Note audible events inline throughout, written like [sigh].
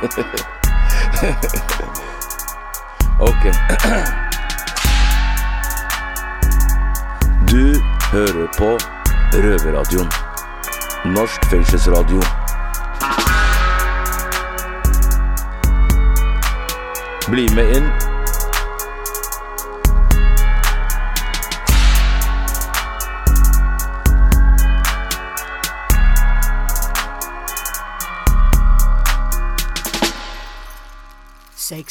[laughs] ok. Du hører på Røverradioen. Norsk fengselsradio. Bli med inn.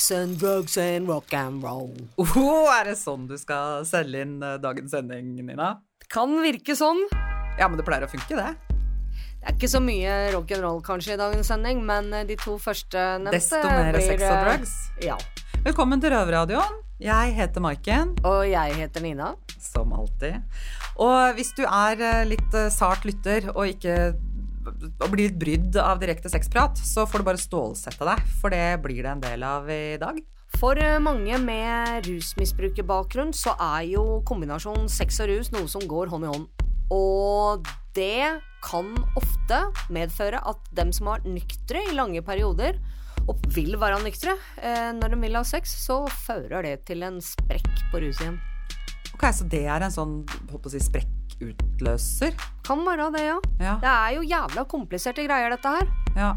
Sex and drugs and rock and roll. Oh, er det sånn du skal selge inn eh, dagens sending, Nina? Kan virke sånn. Ja, men det pleier å funke, det. Det er ikke så mye rock and roll kanskje i dagens sending, men eh, de to første nevnte Desto mer blir, sex og eh, drugs. Ja. Velkommen til Røverradioen. Jeg heter Maiken, Og jeg heter Nina. som alltid. Og hvis du er litt sart lytter og ikke og blir litt brydd av direkte sexprat, så får du bare stålsette deg, for det blir det en del av i dag. For eh, mange med rusmisbrukerbakgrunn så er jo kombinasjonen sex og rus noe som går hånd i hånd. Og det kan ofte medføre at dem som har nyktre i lange perioder, og vil være nyktre eh, når de vil ha sex, så fører det til en sprekk på ruset igjen. Ok, Så det er en sånn holdt på å si, sprekkutløser? Kan være det, ja. Ja. Det er jo jævla kompliserte greier, dette her. Ja.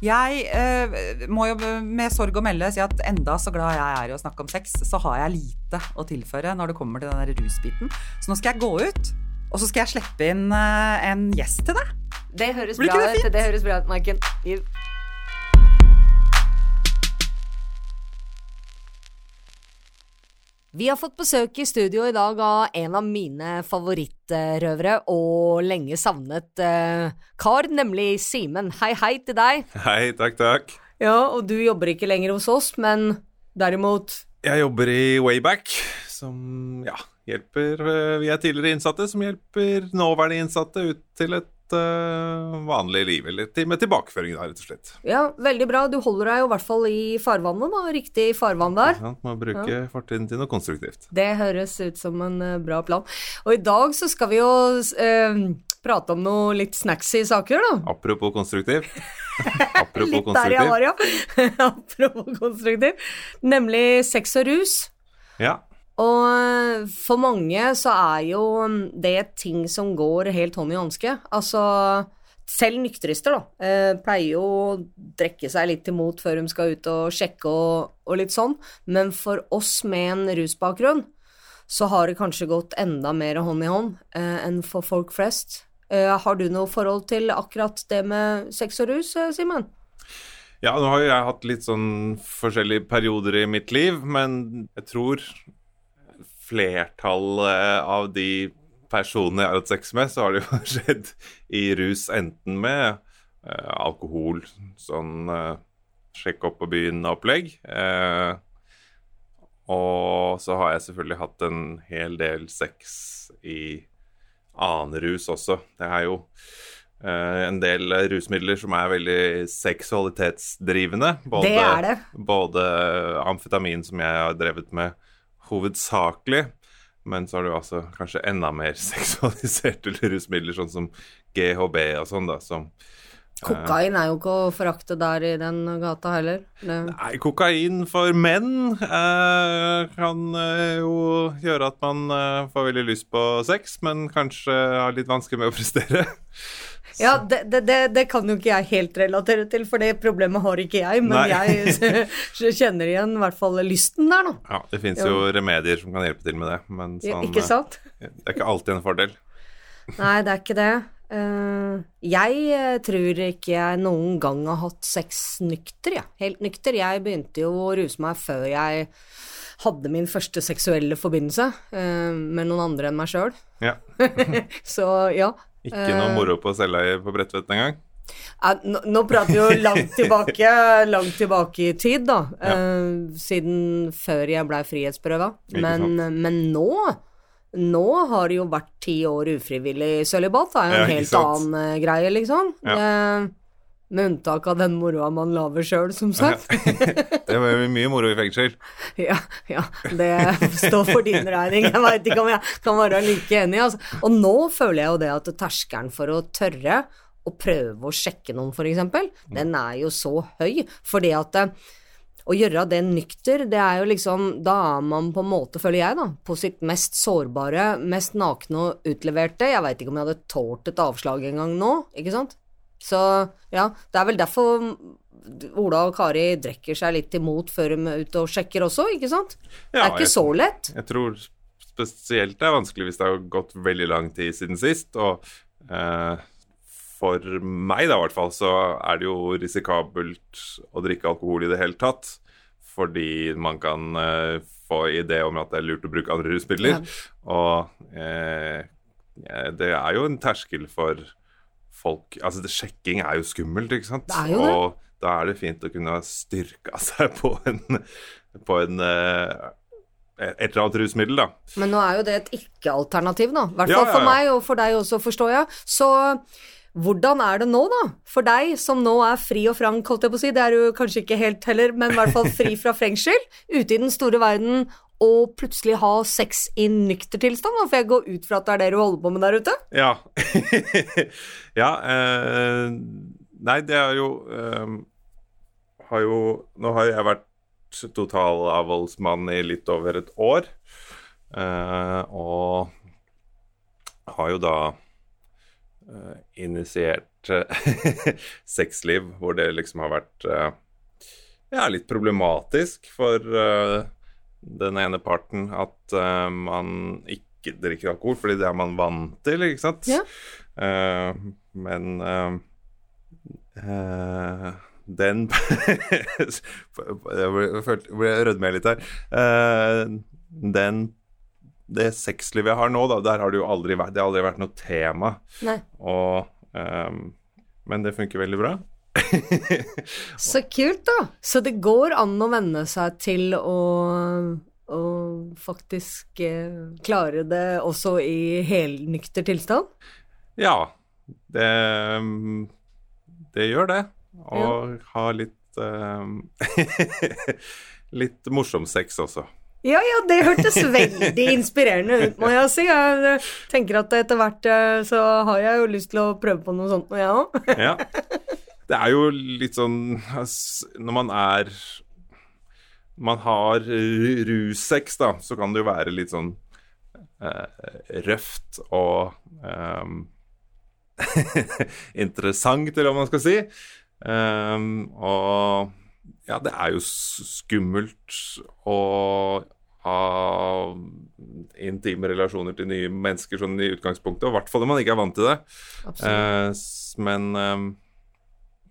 Jeg eh, må jo med sorg å melde si at enda så glad jeg er i å snakke om sex, så har jeg lite å tilføre når det kommer til den der rusbiten. Så nå skal jeg gå ut, og så skal jeg slippe inn eh, en gjest til deg. Det høres Blir bra det ut. fint? Det høres bra ut, Maiken. Vi har fått besøk i studio i dag av en av mine favorittrøvere og lenge savnet eh, kar, nemlig Simen. Hei, hei til deg. Hei, takk, takk. Ja, og du jobber ikke lenger hos oss, men derimot Jeg jobber i Wayback, som ja, hjelper eh, Vi er tidligere innsatte som hjelper nåværende innsatte ut til et eh, vanlig liv. Eller med tilbakeføring, da, rett og slett. Ja, veldig bra. Du holder deg jo i hvert fall i farvannet, da. Riktig farvann der. Ja, må bruke fortiden til noe konstruktivt. Det høres ut som en eh, bra plan. Og i dag så skal vi jo uh, prate om noe litt snacksy saker, da. Apropos konstruktiv. [laughs] Apropos Litt der jeg har, ja. [laughs] Apropos konstruktiv. Nemlig sex og rus. Ja. Og for mange så er jo det ting som går helt hånd i hanske. Altså selv nykterister da, eh, pleier jo å drekke seg litt imot før de skal ut og sjekke og, og litt sånn, men for oss med en rusbakgrunn så har det kanskje gått enda mer hånd i hånd eh, enn for folk flest. Eh, har du noe forhold til akkurat det med sex og rus, eh, Simen? ja, nå har jo jeg hatt litt sånn forskjellige perioder i mitt liv, men jeg tror flertallet av de personene jeg har hatt sex med, så har det jo [laughs] skjedd i rus enten med eh, alkohol, sånn eh, sjekk opp på byen-opplegg. Eh, og så har jeg selvfølgelig hatt en hel del sex i annen rus også. Det er jo eh, en del rusmidler som er veldig seksualitetsdrivende. Både, Det er det. Både amfetamin, som jeg har drevet med hovedsakelig, men så har du altså kanskje enda mer [laughs] seksualiserte rusmidler, sånn som GHB og sånn, da, som Kokain er jo ikke å forakte der i den gata heller. Det, Nei, kokain for menn eh, kan eh, jo gjøre at man eh, får veldig lyst på sex, men kanskje har litt vanskelig med å prestere. [laughs] Ja, det, det, det, kan jo ikke jeg helt relatere til, for det problemet har ikke jeg. Men jeg [laughs] [laughs] kjenner igjen i hvert fall lysten der, nå. Ja, det fins jo remedier som kan hjelpe til med det, men Ja, sånn, ikke sant? eh, det er ikke alltid en fordel. Nei, det er ikke det. Eh, jeg eh, tror ikke jeg noen gang har hatt sex nykter, jeg. Helt nykter. Jeg begynte jo å ruse meg før jeg hadde min første seksuelle forbindelse med noen andre enn meg sjøl. Ja. [laughs] Så ja. Ikke noe moro på selveie på Bredtvet engang. Ja, nå, nå prater vi jo langt tilbake, langt tilbake i tid, da. Eh, siden før jeg blei frihetsberøva. Men, men nå nå har det jo vært ti år ufrivillig sølibat. Det er jo en Ja, helt annen eh, greie, liksom. Ja. Eh, med unntak av den moroa man lager sjøl, som sagt. [laughs] Det var jo mye moro i fengsel. [laughs] Ja, ja, det står for din regning. Jeg veit ikke om jeg kan være like enig. Altså. Og nå føler jeg jo det at terskelen for å tørre å prøve å sjekke noen, for eksempel, den er jo så høy. Fordi at eh, å gjøre det nykter, det er jo liksom Da er man på en måte, føler jeg, da, på sitt mest sårbare, mest nakne og utleverte. Jeg veit ikke om jeg hadde tålt et avslag engang nå, ikke sant? Så ja, det er vel derfor Ola og Kari drikker seg litt imot før de er ute og sjekker også, ikke sant? det er ikke jeg- så lett. Jeg tror spesielt det er vanskelig hvis det har gått veldig lang tid siden sist. Og eh, for meg, da i hvert fall, så er det jo risikabelt å drikke alkohol i det hele tatt. Fordi man kan eh, få idé om at det er lurt å bruke andre rusmidler. Og eh, eh, det er jo en terskel for folk Altså, det, sjekking er jo skummelt, ikke sant? Det er jo det. Og da er det fint å kunne styrke seg på en, på en eh, et eller annet rusmiddel, da. Men nå er jo det et ikke-alternativ, nå. I hvert Ja, fall ja, for meg, og for deg også, forstår jeg. Så hvordan er det nå, da? For deg som nå er fri og frank, holdt jeg på å si. Det er du kanskje ikke helt heller, men i hvert fall fri fra [laughs] fengsel. Ute i den store verden. Og plutselig ha sex i nykter tilstand, for jeg går ut fra at det er det du holder på med der ute? Ja. [laughs] ja eh, Nei, det er jo eh, Har jo Nå har jeg vært totalavholdsmann i litt over et år. eh, og har jo da eh, initiert [laughs] sexliv hvor det liksom har vært eh, ja, litt problematisk for eh, den ene parten at uh, man ikke drikker alkohol, fordi det er man vant til, ikke sant? Ja. Uh, men uh, den [laughs] Jeg ble- ble rødme litt her. Den det sexlivet jeg har nå, da, der har det jo aldri vært, det har aldri vært noe tema. Nei. Og, um, men det funker veldig bra. [laughs] Så kult, da. Så det går an å venne seg til å, å faktisk eh, klare det også i helnykter tilstand? Ja, det, ehm, det gjør det. Og ha litt eh, [laughs] Litt morsom sex også. Ja, ja, det hørtes veldig inspirerende ut, må jeg si. Jeg tenker at etter hvert eh, så har jeg jo lyst til å prøve på noe sånt, jeg òg. [laughs] Det er jo litt sånn Når man er Man har ru- russex, da, så kan det jo være litt sånn eh, røft og eh, [laughs] interessant, eller hva man skal si. Eh, og ja, det er jo skummelt å ha intime relasjoner til nye mennesker sånn i utgangspunktet, og i hvert fall når man ikke er vant til det. Eh, men, ehm,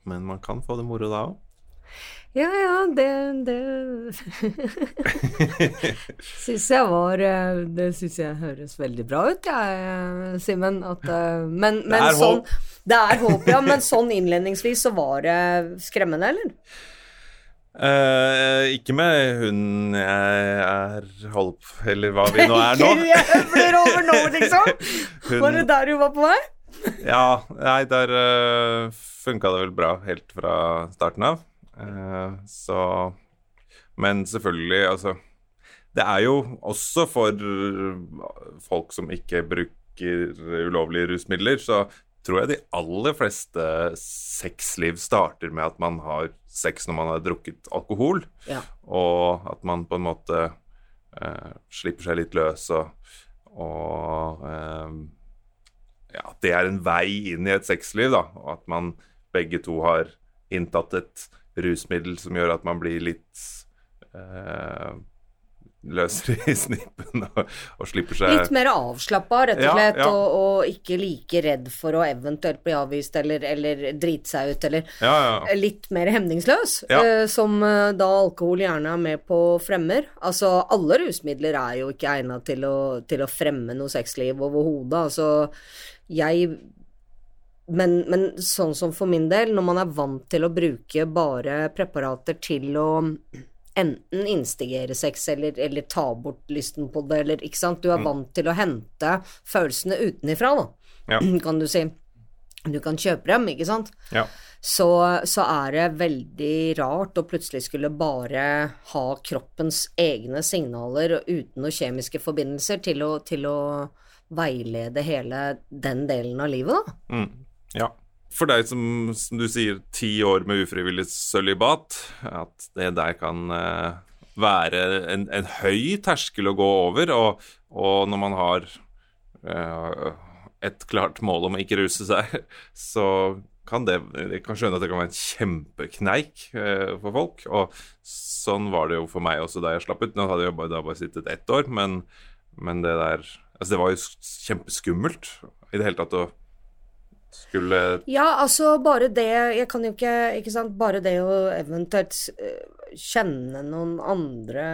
men man kan få det moro da òg. Ja, ja, det Det [laughs] syns jeg var eh, Det syns jeg høres veldig bra ut, jeg, Simen. At eh, Men, det er sånn håp. Det er håp, ja. Men sånn innledningsvis så var det skremmende, eller? Uh, ikke med hun jeg er holdt Eller hva vi nå er nå. [laughs] Jeg høvler over nå, liksom! [laughs] Hun- Var det der hun var på vei? Ja, nei, der uh, funka det vel bra helt fra starten av. Uh, så Men selvfølgelig, altså Det er jo også for folk som ikke bruker ulovlige rusmidler, så tror jeg de aller fleste sexliv starter med at man har sex når man har drukket alkohol, Ja. og at man på en måte uh, slipper seg litt løs og, og eh, ja, det er en vei inn i et sexliv, da. Og at man begge to har inntatt et rusmiddel som gjør at man blir litt eh, løsere i snippen og, og slipper seg Litt mer avslappa, rett og slett, ja. Og, og ikke like redd for å eventuelt bli avvist eller, eller drite seg ut, eller Ja, ja. litt mer hemningsløs, Ja. eh, som eh, da alkohol gjerne er med på fremmer. Altså, alle rusmidler er jo ikke egnet til til å fremme noe sexliv overhodet. Altså, jeg men, men sånn som for min del, når man er vant til å bruke bare preparater til å enten instigere sex eller, eller ta bort lysten på det, eller ikke sant. Du er vant til å hente følelsene utenifra, da, Ja. [clears throat] kan du si. Du kan kjøpe dem, ikke sant. ja. Så, så er det veldig rart å plutselig skulle bare ha kroppens egne signaler uten noen kjemiske forbindelser til å, til å veilede hele den delen av livet, da. Mm, ja. For deg som, som du sier, ti år med ufrivillig sølibat, at det der kan eh, være en, en høy terskel å gå over. Og, og når man har uh, et klart mål om å ikke ruse seg, [laughs] så kan det Jeg kan skjønne at det kan være en kjempekneik uh, for folk. Og sånn var det jo for meg også da jeg slapp ut. Nå hadde jeg bare, da bare sittet ett år, men, men det der Altså, det var jo kjempeskummelt i det hele tatt å skulle Ja, altså bare det Jeg kan jo ikke Ikke sant, bare det å eventuelt eh, kjenne noen andre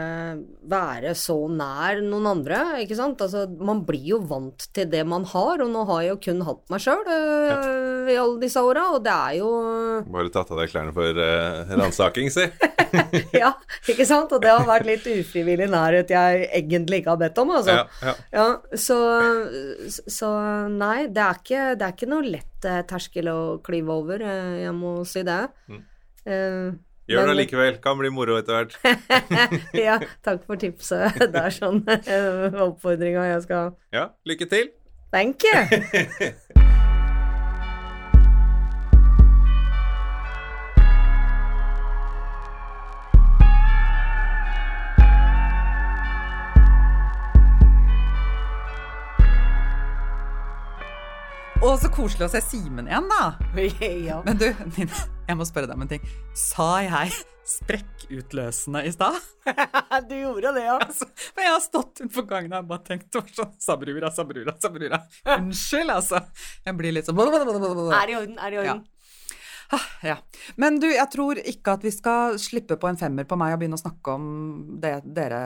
Være så nær noen andre, ikke sant. Altså, man blir jo vant til det man har, og nå har jeg jo kun hatt meg sjøl øh, i alle disse åra, og det er jo Bare tatt av deg klærne for uh, ransaking, si. [laughs] Ja, ikke sant. Og det har vært litt ufrivillig nærhet jeg egentlig ikke har bedt om, altså. Ja, ja. så, så nei, det er ikke, det er ikke noe lett eh, terskel å klyve over, eh, jeg må si det. Eh, Gjør det likevel. Kan bli moro etter hvert. [laughs] ja, takk for tipset. Det er sånn oppfordringa jeg skal Ja, lykke til. Thank you! [laughs] Og så koselig å se Simen igjen, da. ja. Men du, Nina, jeg må spørre deg om en ting. Sa jeg sprekkutløsende i stad? [laughs] Du gjorde det, ja. Altså, men jeg har stått utenfor gangen og bare tenkt det var sånn Sabrura, Sabrura, Sabrura. Unnskyld, altså. Jeg blir litt sånn Er det i orden, er det i orden. Ja. Men du, jeg tror ikke at vi skal slippe på en femmer på meg og begynne å snakke om det dere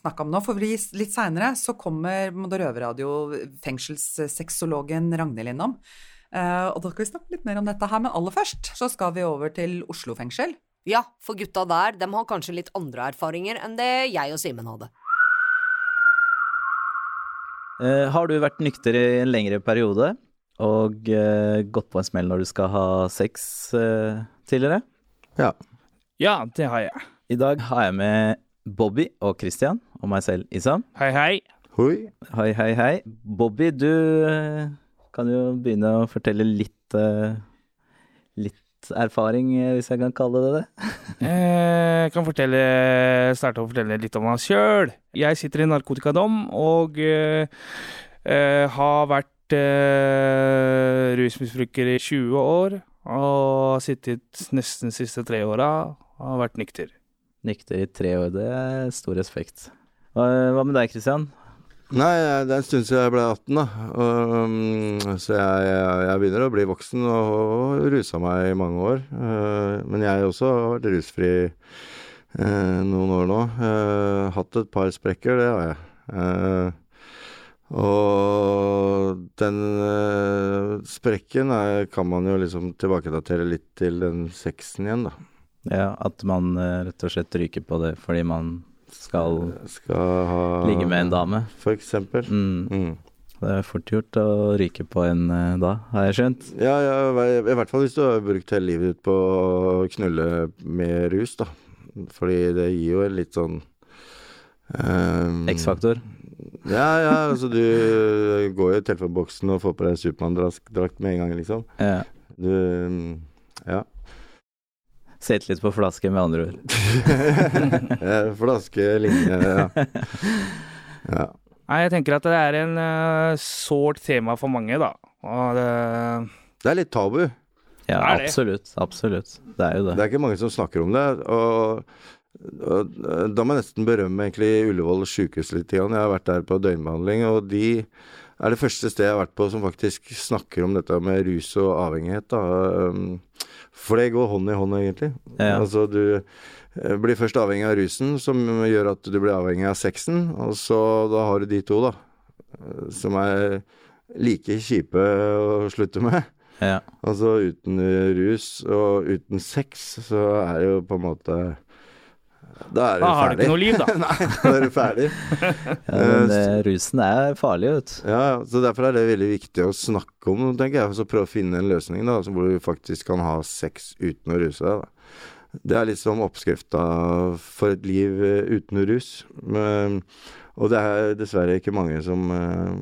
snakka om nå. For litt seinere så kommer Røverradio fengselssexologen Ragnhild innom. Eh, og da skal vi snakke litt mer om dette her, men aller først så skal vi over til Oslo fengsel. Ja, for gutta der, de har kanskje litt andre erfaringer enn det jeg og Simen hadde. Eh, har du vært nykter i en lengre periode og uh, gått på en smell når du skal ha sex uh, tidligere? Ja. Ja, det har jeg. I dag har jeg med Bobby og Christian og meg selv, Isam. Hei, hei. Hoi. Hei, hei, hei. Bobby, du uh, kan jo begynne å fortelle litt Litt erfaring, hvis jeg kan kalle det det. Jeg [laughs] kan fortelle, starte å fortelle litt om meg sjøl. Jeg sitter i narkotikadom og uh, eh, har vært eh, rusmisbruker i 20 år. Og har sittet nesten de siste tre åra og har vært nykter. Nykter i tre år, det er stor respekt. Hva, hva med deg, Kristian? Nei, det er en stund siden jeg ble 18, da. Um, så jeg, jeg, jeg begynner å bli voksen og, og rusa meg i mange år. Uh, men jeg også har vært rusfri uh, noen år nå. Uh, hatt et par sprekker, det har jeg. Og den eh, sprekken er, kan man jo liksom tilbakedatere litt til den sexen igjen, da. Ja, at man eh, rett og slett ryker på det fordi man skal Skal ha ligge med en dame. For eksempel. Mm. Mm. Det er fort gjort å ryke på en eh, da, har jeg skjønt. Ja, ja, i i hvert fall hvis du har brukt hele livet ditt på å knulle med rus, da. Fordi det gir jo en litt sånn um, X-faktor. Ja, ja, altså du går jo i telefonboksen og får på deg Supermann-drakt med en gang, liksom. Ja. Du Ja. Sett litt på flaske, med andre ord. [laughs] Eh, Flaske, linje, ja. [laughs] ja. Nei, jeg tenker at det er en uh, sårt tema for mange, da. Og det, Det er litt tabu. Ja, Er det? absolutt. Absolutt. Det er jo Det det. er ikke mange som snakker om det. Og da må jeg nesten berømme egentlig Ullevål sjukehus litt. Jeg har vært der på døgnbehandling, og de er det første stedet jeg har vært på som faktisk snakker om dette med rus og avhengighet. Da. Um, For det går hånd i hånd, egentlig. Ja. Altså du eh, blir først avhengig av rusen, som gjør at du blir avhengig av sexen, og så da har du de to, da. eh, Som er like kjipe å slutte med. Ja. Altså uten rus og uten sex, så er det jo på en måte Da er du da har du ikke noe liv, da. [laughs] Nei, da er du ferdig. [laughs] Ja, men uh, rusen er farlig, vet du. Ja, ja, så derfor er det veldig viktig å snakke om, tenker jeg. Så prøve å finne en løsning da, hvor du faktisk kan ha sex uten å ruse deg. Da. Det er liksom oppskrifta for et liv eh, uten rus. Men, Og det er dessverre ikke mange som uh,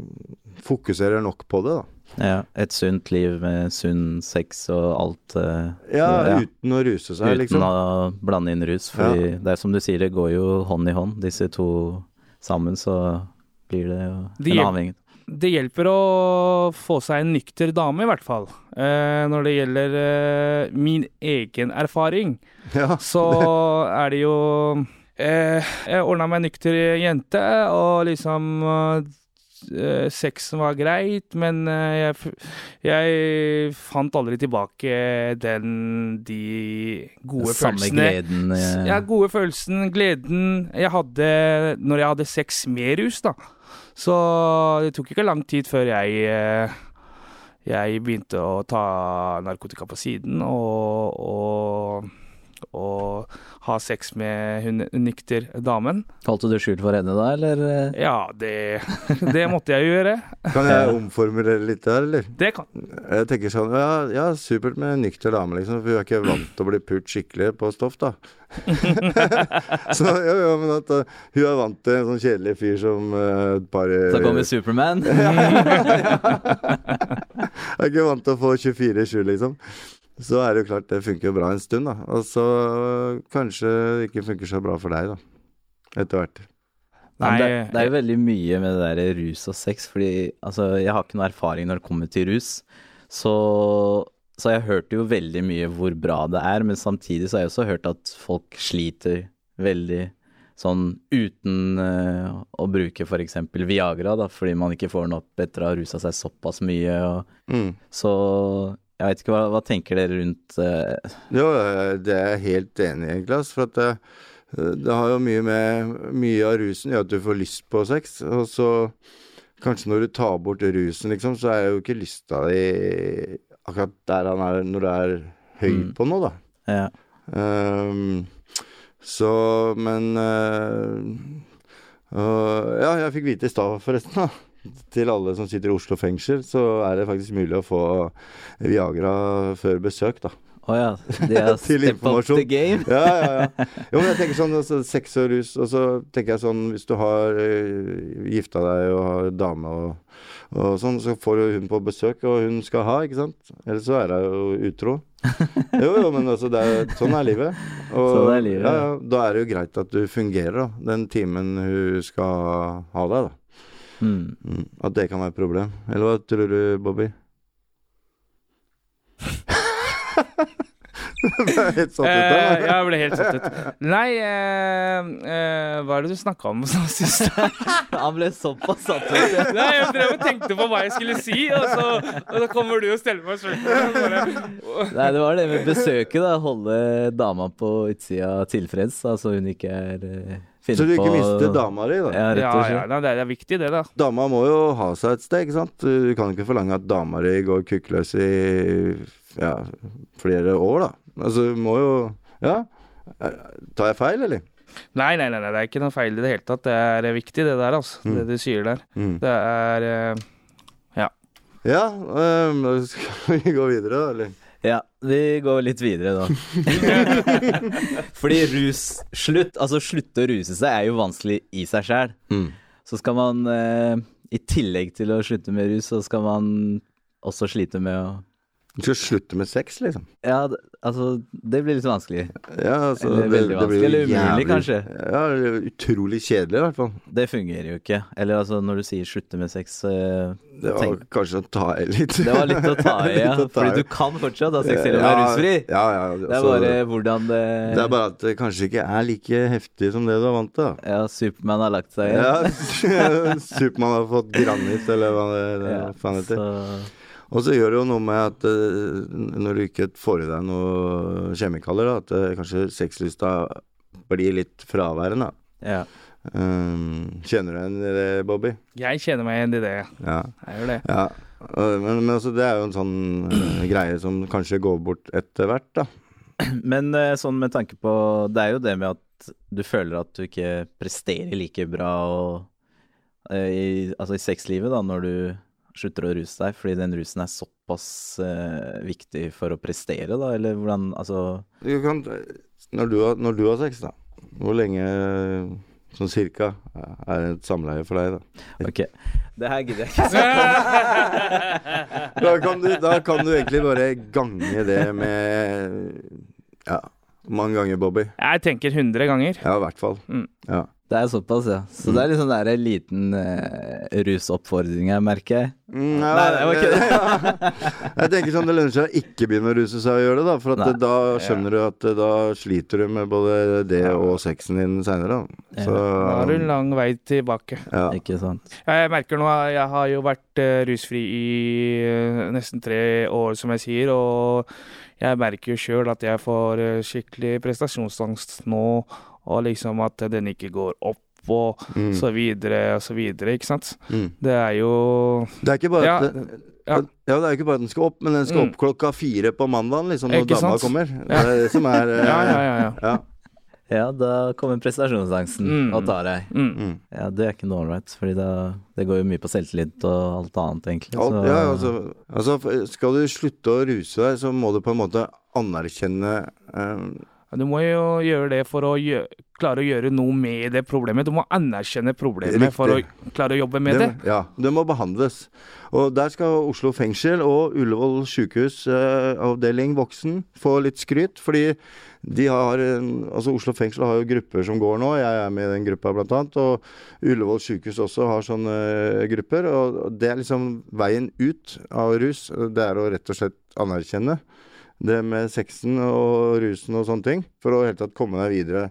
fokuserer nok på det, da. Ja, et sunt liv med sunn sex og alt. Uh, Ja, Ja. uten å ruse seg, uten liksom. å blande inn rus. Fordi det er som du sier, det går jo hånd i hånd. Disse to sammen, så blir det jo Det en avhengighet. Det hjelper å få seg en nykter dame, i hvert fall. Uh, når det gjelder uh, min egen erfaring, Ja. så [laughs] er det jo Jeg ordna meg en nykter jente, og liksom eh, Sexen var greit, men eh, jeg, jeg fant aldri tilbake den De gode Samme følelsene gleden ja. ja, gode følelsen, gleden jeg hadde når jeg hadde sex med rus, da. Så det tok ikke lang tid før jeg eh, jeg begynte å ta narkotika på siden og, og, og ha sex med hun nykter damen. Holdt du det skjult for henne da, eller? eh? Ja, det, det måtte jeg jo gjøre. Kan jeg omformulere litt der, eller? Det kan Jeg tenker sånn Ja, ja supert med nykter dame, liksom. For hun er ikke vant til å bli pult skikkelig på stoff, da. [laughs] så jo, jo, men at uh, hun er vant til en sånn kjedelig fyr som uh, bare Så kommer Superman. [laughs] Jeg er ikke vant til å få 24-7, liksom. Så er det jo klart, det funker jo bra en stund, da. Og så kanskje det ikke funker så bra for deg, da. Etter hvert. Nei, det, det er jo veldig mye med det der rus og sex, fordi altså, jeg har ikke noe erfaring når det kommer til rus. Så, så jeg hørte jo veldig mye hvor bra det er, men samtidig så har jeg også hørt at folk sliter veldig sånn uten uh, å bruke f.eks. Viagra, da, fordi man ikke får den opp etter å ha rusa seg såpass mye. Og, Mm. så jeg vet ikke, hva, hva tenker dere rundt uh... Jo, øh, det er jeg helt enig i, Niklas. For at det, det har jo mye med Mye av rusen gjør at du får lyst på sex. Og så kanskje når du tar bort rusen, liksom, så er jo ikke lysta di akkurat der han er når du er høy Mm. på noe, da. ja. Um, så, men uh, uh, Ja, jeg fikk vite i stad, forresten, da. Til alle som sitter i Oslo fengsel, så er det faktisk mulig å få Viagra før besøk, da. Å ja. De har [laughs] Til step up the game. Ja, ja, ja. Jo, men jeg tenker sånn altså, sex og rus, og så tenker jeg sånn hvis du har uh, gifta deg og har dame og, og sånn, så får du hun på besøk, og hun skal ha, ikke sant? Ellers så er hun jo utro. [laughs] Jo, jo, men altså, det er, sånn er livet. Og, Sånn er livet, ja, ja. ja, da er det jo greit at du fungerer, da. Den timen hun skal ha deg, da. Mm. Mm, at det kan være et problem. Eller hva tror du, Bobby? [laughs] Er helt satt ut Eh, der. jeg ble helt satt ut. Nei, eh, eh, hva er det du snakka om nå sist? [laughs] Han ble såpass satt ut. Nei, jeg drev og tenkte på hva jeg skulle si, og så, og så kommer du og steller meg spørsmål. Nei, det var det med besøket, da. Holde dama på utsida tilfreds, altså hun ikke er uh, Så du ikke mister dama di, da. Ja, rett Ja, ja, nei, det er viktig, det, da. Dama må jo ha seg et sted, ikke sant? Du kan ikke forlange at dama di går kukkløs i ja, flere år, da. Altså, du må jo Ja. Tar jeg feil, eller? Nei, nei, nei, nei, det er ikke noe feil i det hele tatt. Det er eh, viktig, det der, altså. Mm. Det du sier der. Mm. Det er Ja. Ja, øhm, da skal vi gå videre, da, eller? Ja, vi går litt videre da. [laughs] Fordi rus Slutt, altså slutte å ruse seg er jo vanskelig i seg sjæl. Mm. Så skal man eh, i tillegg til å slutte med rus, så skal man også slite med å Du skal slutte med sex, liksom? Ja, altså Det blir litt vanskelig. Ja, altså, Eller veldig vanskelig, eller umulig, jævlig- kanskje. Ja, utrolig kjedelig, i hvert fall. Det fungerer jo ikke. Eller altså, når du sier slutte med sex uh, Det var Tenk- kanskje å ta i litt. Det var litt å ta i, [laughs] ja. Ta. Fordi du kan fortsatt ha sex selv om du er Ja, rusfri. Ja, ja, Det er altså, bare hvordan det det er bare at det kanskje ikke er like heftig som det du er vant til. da. Ja, Supermann har lagt seg igjen. Ja, [laughs] Supermann har fått granit, eller hva det, det [laughs] Ja, faen heter. så Og så gjør det jo noe med at eh, når du ikke får i deg noe kjemikalier, at eh, kanskje sexlysta blir litt fraværende. Ja. Um, kjenner du igjen i det, Bobby? Jeg kjenner meg igjen i det. Ja. Jeg gjør det. ja. Men, men altså, det er jo en sånn eh, greie som kanskje går bort etter hvert, da. [clears throat] Men sånn med tanke på Det er jo det med at du føler at du ikke presterer like bra og, i, altså i sexlivet da, når du slutter å ruse deg, fordi den rusen er såpass eh, viktig for å prestere, da, eller hvordan Altså Du kan, når, du har, når du har sex, da, hvor lenge sånn cirka, er et samleie for deg, da. Ok. Det her gidder jeg ikke [laughs] snakke om. [laughs] Da kan, du, da kan du egentlig bare gange det med Ja, hvor mange ganger, Bobby? Jeg tenker 100 ganger. Ja, i hvert fall. Mm. Ja. Det er såpass, ja. Så det er liksom der en liten uh, rusoppfordring jeg merker. Mm, ja, Nei, det var ikke det. [laughs] ja. Jeg tenker sånn, Det lønner seg å ikke begynne å ruse seg og gjøre det, da. For at Nei. da skjønner du at eh, da sliter du med både det og sexen din seinere. Så Da har du en lang vei tilbake. ja. Ikke sant. Jeg merker nå, jeg har jo vært uh, rusfri i uh, nesten tre år, som jeg sier, og jeg merker jo sjøl at jeg får skikkelig prestasjonsangst nå, og liksom at den ikke går opp, og Mm. så videre og så videre, ikke sant. Mm. Det er jo Det er ikke bare Ja, at ja. ja, det er ikke bare at den skal opp, men den skal Mm. opp klokka fire på mandagen, liksom, når dama kommer. Det er det som er [laughs] eh, Ja, ja, ja. ja. ja. Ja, da kommer prestasjonsangsten Mm. og tar deg. Mm. Mm. Ja, det er ikke noe ålreit, fordi det, det går jo mye på selvtillit og alt annet, egentlig. Så- ja, altså, altså, skal du slutte å ruse deg, så må du på en måte anerkjenne eh, Du må jo gjøre det for å gjø klare å gjøre noe med det problemet. Du må anerkjenne problemet for å klare å jobbe med det. Ja, det må behandles. Og der skal Oslo fengsel og Ullevål sykehus eh, avdeling voksen få litt skryt, fordi de har en- Altså Oslo fengsel har jo grupper som går nå, jeg er med i den gruppa annet, og Ullevål sykehus også har sånne eh, grupper, og det er liksom veien ut av rus. Det er å rett og slett anerkjenne det med sexen og rusen og sånne ting, for å i det hele tatt komme deg videre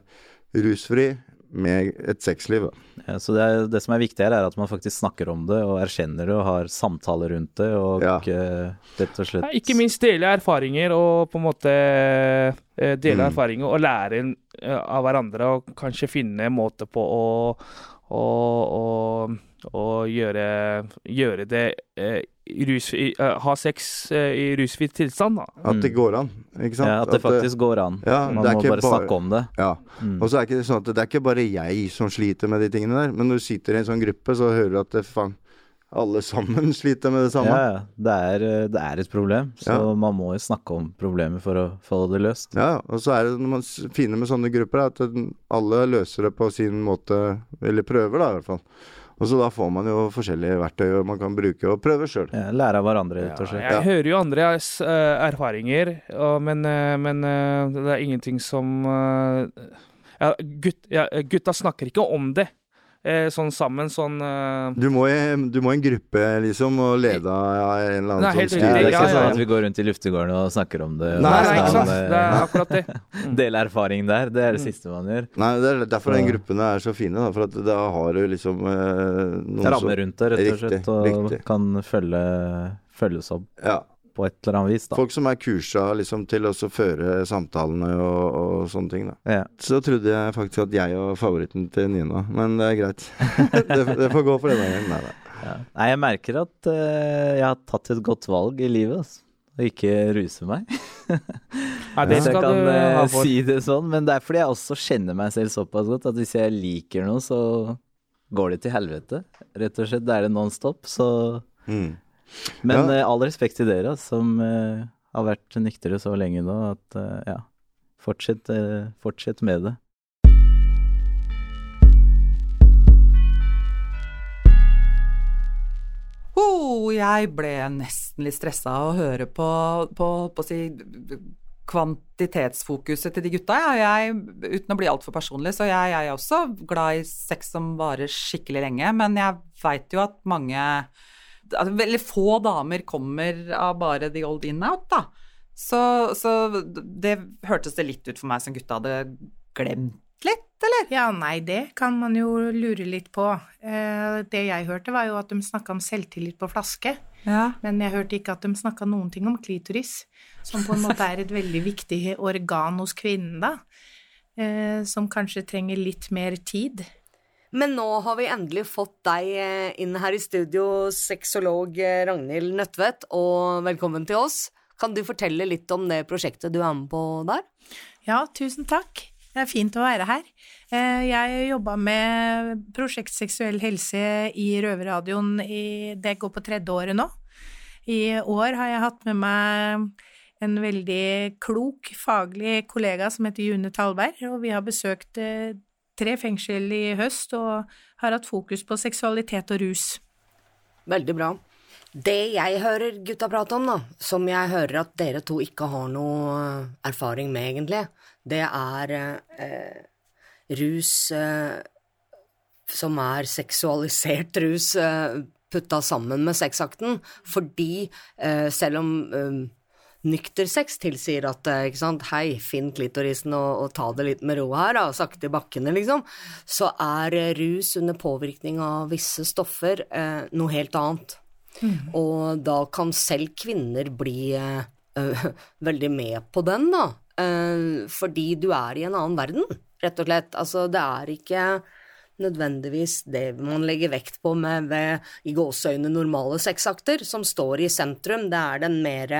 rusfri med et sexliv. Ja, så det, er, det som er viktig her, er at man faktisk snakker om det og erkjenner det og har samtaler rundt det, og Ja. uh, rett og slett Ja, ikke minst dele erfaringer og på en måte uh, dele Mm. erfaringer og lære eh, av hverandre og kanskje finne en måte på å, å, og, og gjøre, gjøre det eh, rus, i, eh, Ha sex eh, i rusfri tilstand, da. At det Mm. går an, ikke sant? Ja, at det faktisk går an. Ja, Man må bare bare- snakke om det. Ja. Mm. Og så er ikke det sånn at det er ikke bare jeg som sliter med de tingene der, men når du sitter i en sånn gruppe, så hører du at det, faen, alle sammen [laughs] sliter med det samme. Ja, ja. Det er, eh, det er et problem, så Ja. man må jo snakke om problemet for å få det løst. Ja, og så er det når man finner fine med sånne grupper, er at alle løser det på sin måte, eller prøver da i hvert fall. Og så da får man jo forskjellige verktøy man kan bruke og prøve sjøl. Ja, lære av hverandre, rett og slett. Jeg hører jo andres uh, erfaringer, og, men, uh, men uh, det er ingenting som eh, ja, gutt, ja, Gutta snakker ikke om det eh, sånn sammen, sånn eh, Du, må i- du må i en gruppe, liksom, og lede av en eller Nei, annen helt som Ja, det er ikke ja, sånn ja. at vi går rundt i luftegården og snakker om det. Nei, Nei, ikke sant. eh, Det er akkurat det. [laughs] Dele erfaring der, det er det Mm. siste man gjør. Nei, det er derfor den gruppene er så fine, da, for at da har du liksom eh, noen Ramme rundt det, rett og slett, og riktig. kan følge, følges opp Ja. På et eller annet vis, da. Folk som er kursa liksom, til å føre samtalene og, og sånne ting. da. Ja. Så trodde jeg faktisk at jeg var favoritten til Nina, men det er greit. [laughs] det, det får gå for denne gangen. Nei da. Ja. Nei, jeg merker at uh, jeg har tatt et godt valg i livet, altså. Og ikke ruse meg. [laughs] Ja, det skal jeg kan du eh, ha for. si det sånn. Men det er fordi jeg også kjenner meg selv såpass godt at hvis jeg liker noe, så går det til helvete. Rett og slett. Da er det non stop. Så Mm. Men Ja. eh, all respekt til dere som eh, har vært nyktre så lenge nå, at eh, ja. Fortsett, fortsett med det. Oh, jeg ble nesten litt stressa av å høre på, på, på si, kvantitetsfokuset til de gutta. Ja. Jeg, uten å bli altfor personlig, så jeg, jeg er også glad i sex som varer skikkelig lenge. Men jeg veit jo at mange at Veldig få damer kommer av bare the old in-out, da. Så, så det hørtes det litt ut for meg som gutta hadde glemt litt, eller? Ja, nei, det kan man jo lure litt på. Eh, det jeg hørte, var jo at de snakka om selvtillit på flaske. Ja. Men jeg hørte ikke at de snakka noen ting om klitoris, som på en måte er et veldig viktig organ hos kvinnen, da. Eh, som kanskje trenger litt mer tid. Men nå har vi endelig fått deg eh, inn her i studio, sexolog eh, Ragnhild Nødtvedt, og velkommen til oss. Kan du fortelle litt om det prosjektet du er med på der? Ja, tusen takk. Det er fint å være her. Eh, Jeg jobba med prosjekt seksuell helse i Røverradioen i Det går på tredje året nå. I år har jeg hatt med meg en veldig klok, faglig kollega som heter June Talberg, og vi har besøkt tre fengsel i høst og har hatt fokus på seksualitet og rus. Veldig bra. Det jeg hører gutta prate om, da, som jeg hører at dere to ikke har noe erfaring med, egentlig, det er eh, rus eh, som er seksualisert rus eh, putta sammen med sexakten, fordi eh, selv om eh, nykter sex tilsier at eh, ikke sant, hei, finn klitorisen og, og ta det litt med ro her, da, sakte i bakkene, liksom, så er eh, rus under påvirkning av visse stoffer eh, noe helt annet. Og da kan selv kvinner bli eh, [laughs] veldig med på den, da, eh, fordi du er i en annen verden, rett og slett. Altså, det er ikke nødvendigvis det man legger vekt på med ved i gåseøyne normale sexakter, som står i sentrum. Det er den mer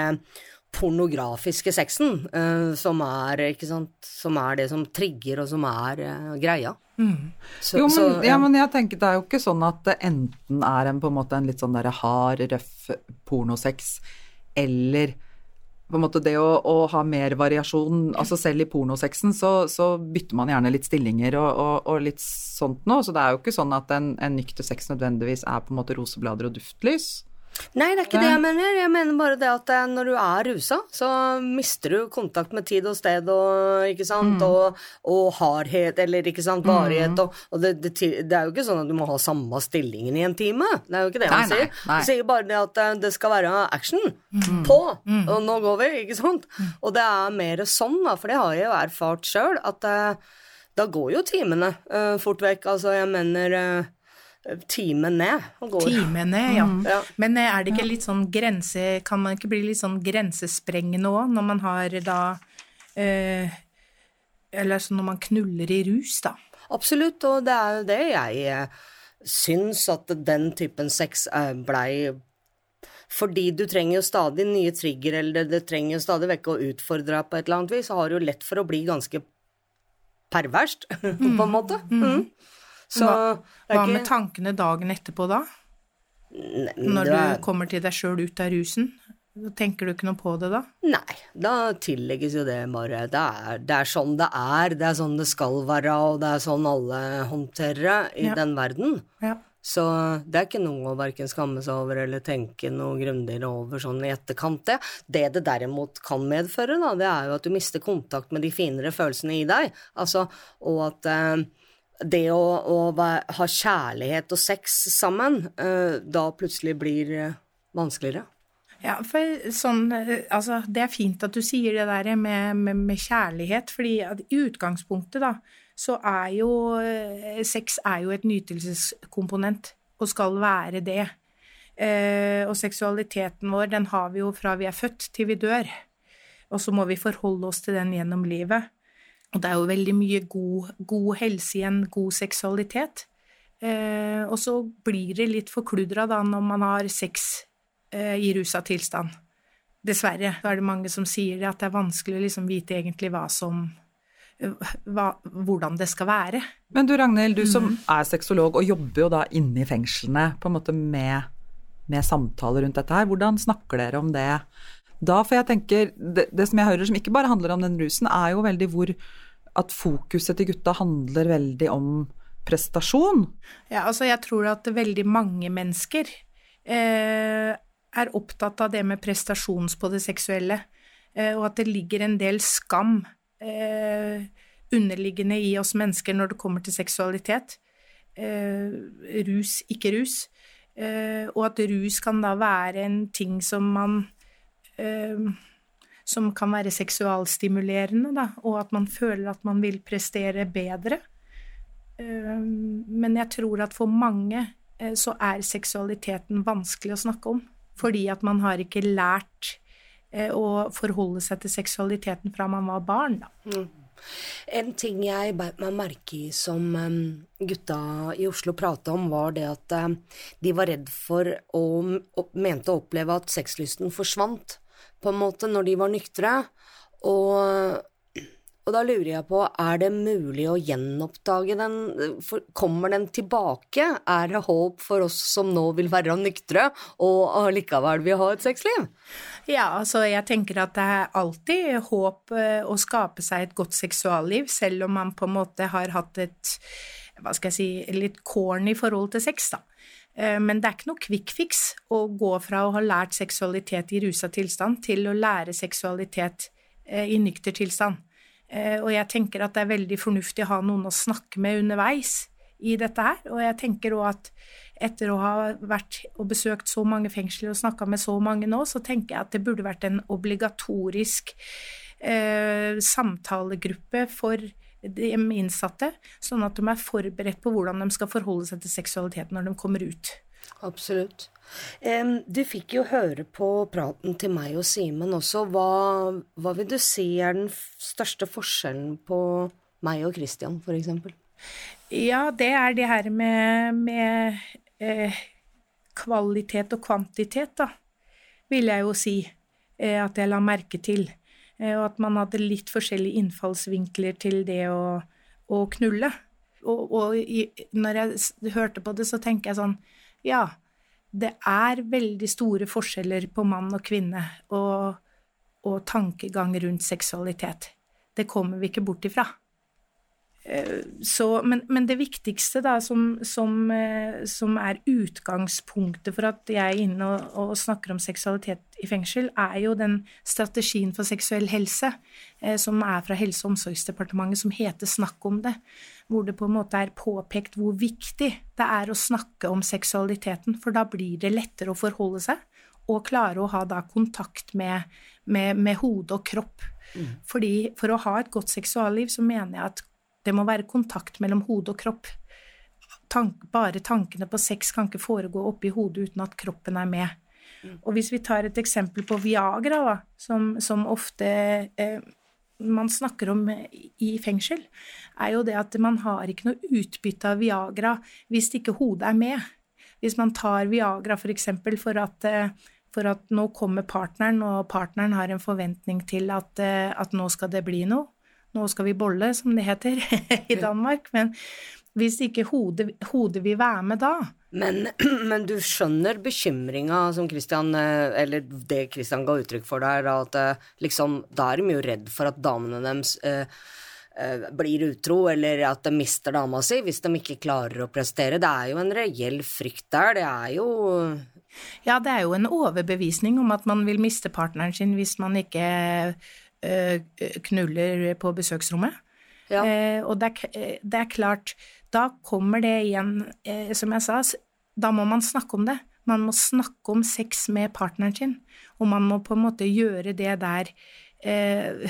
pornografiske sexen uh, som, er, ikke sant, som er det som trigger, og som er uh, greia. Så- Jo, men, så, ja, men jeg tenker det er jo ikke sånn at det enten er en, på en måte en litt sånn der hard, røff pornosex, eller på en måte det å, å ha mer variasjon, altså selv i pornosexen så, så bytter man gjerne litt stillinger og, og, og litt sånt nå, så det er jo ikke sånn at en, en nykter sex nødvendigvis er på en måte roseblader og duftlys. Nei, det er ikke det jeg mener. Jeg mener bare det at eh, når du er rusa, så mister du kontakt med tid og sted og ikke sant, og, og hardhet, eller ikke sant, varighet, og, og det, det, det er jo ikke sånn at du må ha samme stillingen i en time. Det er jo ikke det Nei, man sier. nei. Man sier bare det at eh, det skal være action på, og nå går vi, ikke sant. Og det er mer sånn, da, for det har jeg jo erfart sjøl, at eh, da går jo timene uh, fort vekk. Altså, jeg mener eh, timen ned. og går. Timene, ja. Ja. Men eh, er det ikke litt sånn grense Kan man ikke bli litt sånn grensesprengende òg, når man har da eh, Eller sånn når man knuller i rus, da. Absolutt, og det er jo det jeg eh, syns at den typen sex eh, blei fordi du trenger jo stadig nye trigger, eller det trenger jo stadig vekk å utfordre deg på et eller annet vis, så har du jo lett for å bli ganske perverst, [laughs] på en måte. Mm. Så Hva, hva ikke med tankene dagen etterpå da? Nei, Når er- du kommer til deg sjøl ut av rusen? Tenker du ikke noe på det da? Nei, da tillegges jo det bare det er, det er sånn det er, det er sånn det skal være, og det er sånn alle håndterer det i Ja. den verden. Ja. Så det er ikke noe å verken skamme seg over eller tenke noe grundigere over sånn i etterkant. Det, det det derimot kan medføre, da, det er jo at du mister kontakt med de finere følelsene i deg. Altså, og at eh, det å, å ha kjærlighet og sex sammen, eh, da plutselig blir eh, vanskeligere. Ja, for sånn, eh, altså, det er fint at du sier det der med, med, med kjærlighet, fordi i utgangspunktet da, så er jo sex er jo et nytelseskomponent, og skal være det. Eh, og seksualiteten vår, den har vi jo fra vi er født til vi dør. Og så må vi forholde oss til den gjennom livet. Og det er jo veldig mye god, god helse i en god seksualitet. Eh, og så blir det litt forkludra da når man har sex eh, i rusa tilstand. Dessverre. Da er det mange som sier at det er vanskelig å liksom vite egentlig hva som hva, hvordan det skal være. Men du Ragnhild, du som er sexolog og jobber jo da inne i fengslene på en måte med, med samtaler rundt dette her, hvordan snakker dere om det da? For jeg tenker, det, det som jeg hører som ikke bare handler om den rusen, er jo veldig hvor at fokuset til gutta handler veldig om prestasjon. Ja, altså jeg tror at veldig mange mennesker eh, er opptatt av det med prestasjons på det seksuelle, eh, og at det ligger en del skam eh, underliggende i oss mennesker når det kommer til seksualitet. Eh, rus, ikke rus. Eh, og at rus kan da være en ting som man som kan være seksualstimulerende, da, og at man føler at man vil prestere bedre. Eh, Men jeg tror at for mange eh, så er seksualiteten vanskelig å snakke om. Fordi at man har ikke lært eh, å forholde seg til seksualiteten fra man var barn, da. En ting jeg beit meg merke i som gutta i Oslo prata om, var det at de var redd for og mente å oppleve at sexlysten forsvant, på en måte, når de var nyktre. Og, Og da lurer jeg på, er det mulig å gjenoppdage den? For, kommer den tilbake? Er det håp for oss som nå vil være nyktre og allikevel vil ha et sexliv? Ja, altså jeg tenker at det er alltid håp eh, å skape seg et godt seksualliv, selv om man på en måte har hatt et hva skal jeg si, litt corny forhold til sex, da. Eh, men det er ikke noe quick fix å gå fra å ha lært seksualitet i rusa tilstand til å lære seksualitet eh, i nykter tilstand. Eh, og jeg tenker at det er veldig fornuftig å ha noen å snakke med underveis i dette her. Og jeg tenker òg at etter å ha vært og besøkt så mange fengsler og snakka med så mange nå, så tenker jeg at det burde vært en obligatorisk eh, samtalegruppe for de innsatte, sånn at de er forberedt på hvordan de skal forholde seg til seksualitet når de kommer ut. Absolutt. Du fikk jo høre på praten til meg og Simen også. Hva, hva, vil du si er den største forskjellen på meg og Christian, eksempel? Ja, det er det her med, med eh, kvalitet og kvantitet, da, vil jeg jo si eh, at jeg la merke til. Eh, og at man hadde litt forskjellige innfallsvinkler til det å, å knulle. Og, og i, når jeg hørte på det, så tenker jeg sånn Ja, det er veldig store forskjeller på mann og kvinne og, og tankegang rundt seksualitet. Det kommer vi ikke bort ifra. Eh, så, men, men, det viktigste da, som, som, eh, som, er utgangspunktet for at jeg er inne og, og, snakker om seksualitet i fengsel, er jo den strategien for seksuell helse eh, som er fra Helse- og omsorgsdepartementet, som heter Snakk om det. Hvor det på en måte er påpekt hvor viktig det er å snakke om seksualiteten, for da blir det lettere å forholde seg og klare å ha da kontakt med, med, med hode og kropp. Mm. Fordi For å ha et godt seksualliv så mener jeg at det må være kontakt mellom hode og kropp. Tank, bare tankene på sex kan ikke foregå oppi hodet uten at kroppen er med. Mm. Og hvis vi tar et eksempel på Viagra, da, som, som ofte eh, man snakker om i fengsel, er jo det at man har ikke noe utbytte av Viagra hvis ikke hodet er med. Hvis man tar Viagra f.eks. For, eksempel, for at eh, for at nå kommer partneren, og partneren har en forventning til at, eh, at nå skal det bli noe, nå skal vi bolle, som det heter [laughs] i Danmark. Men hvis ikke hodet, hodet vil være med da men, [clears throat] men, du skjønner bekymringa som Christian, eh, eller det Christian ga uttrykk for der, at eh, liksom, da er de jo redd for at damene deres eh, eh, blir utro, eller at de mister dama si hvis de ikke klarer å prestere. Det er jo en reell frykt der. Det er jo Ja, det er jo en overbevisning om at man vil miste partneren sin hvis man ikke knuller på besøksrommet. Ja. Eh, og det er, eh, det er, klart, da kommer det igjen, som jeg sa, da må man snakke om det. Man må snakke om sex med partneren sin, og man må på en måte gjøre det der eh,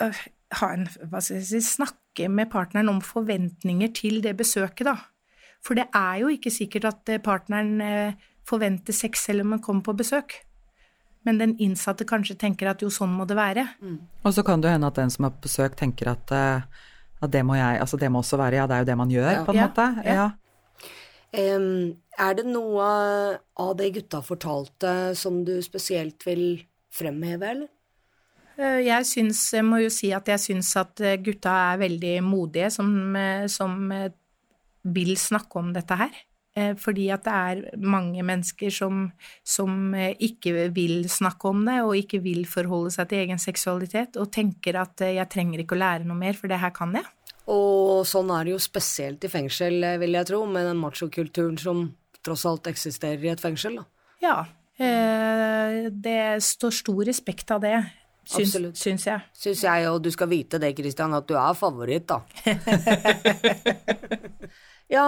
ha en, hva skal jeg si, Snakke med partneren om forventninger til det besøket, da. For det er jo ikke sikkert at partneren forventer sex selv om man kommer på besøk men den innsatte kanskje tenker at jo, sånn må det være. Mm. Og så kan det hende at den som er på besøk, tenker at, uh, at det må jeg Altså det må også være Ja, det er jo det man gjør, ja. på en ja. måte. Ja. Um, er det noe av det gutta fortalte som du spesielt vil fremheve, eller? Eh, jeg syns, jeg må jo si at jeg syns at eh, gutta er veldig modige som, som vil snakke om dette her. Eh, fordi at det er mange mennesker som, som, eh, ikke vil snakke om det, og ikke vil forholde seg til egen seksualitet, og tenker at eh, jeg trenger ikke å lære noe mer, for det her kan jeg. Og sånn er det jo spesielt i fengsel, vil jeg tro, med den machokulturen som tross alt eksisterer i et fengsel, da. Ja. Det står stor respekt av det. Syns, syns jeg. Syns jeg, og du skal vite det, Christian, at du er favoritt, da. [laughs] Ja,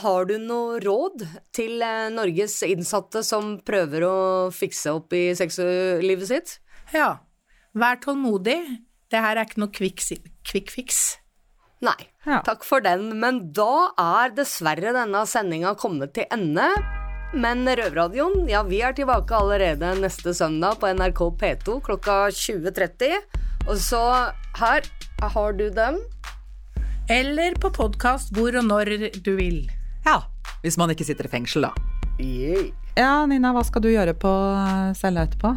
har du noe råd til eh, Norges innsatte som prøver å fikse opp i sexlivet sitt? Ja, vær tålmodig. Det her er ikke noe quick, quick fix. Nei, ja. takk for den, men da er dessverre denne sendinga kommet til ende. Men Røverradioen, ja, vi er tilbake allerede neste søndag på NRK P2 klokka 20.30. Og så her har du den. Eller på podkast hvor og når du vil. Ja, hvis man ikke sitter i fengsel, da. Yeah. Ja, Nina, hva skal du gjøre på cella etterpå?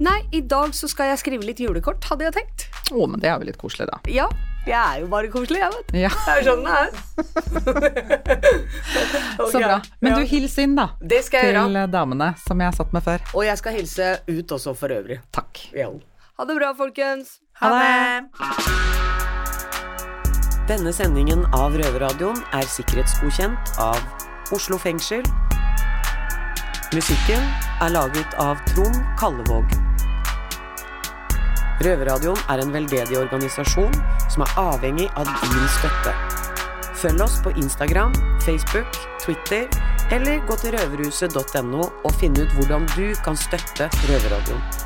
Nei, i dag så skal jeg skrive litt julekort, hadde jeg tenkt. Å, men det er jo litt koselig, da. Ja, jeg er jo bare koselig, jeg, vet du. Ja, Det er jo sånn det er. [laughs] Så bra. Men du, hils inn, da. Det skal jeg Til gjøre. damene som jeg satt med før. Og jeg skal hilse ut også for øvrig. Takk. Ja. Ha det bra, folkens. Ha det! Denne sendingen av Røverradioen er sikkerhetsgodkjent av Oslo fengsel. Musikken er laget av Trond Kallevåg. Røverradioen er en veldedig organisasjon som er avhengig av din støtte. Følg oss på Instagram, Facebook, Twitter eller gå til røverhuset.no og finn ut hvordan du kan støtte Røverradioen.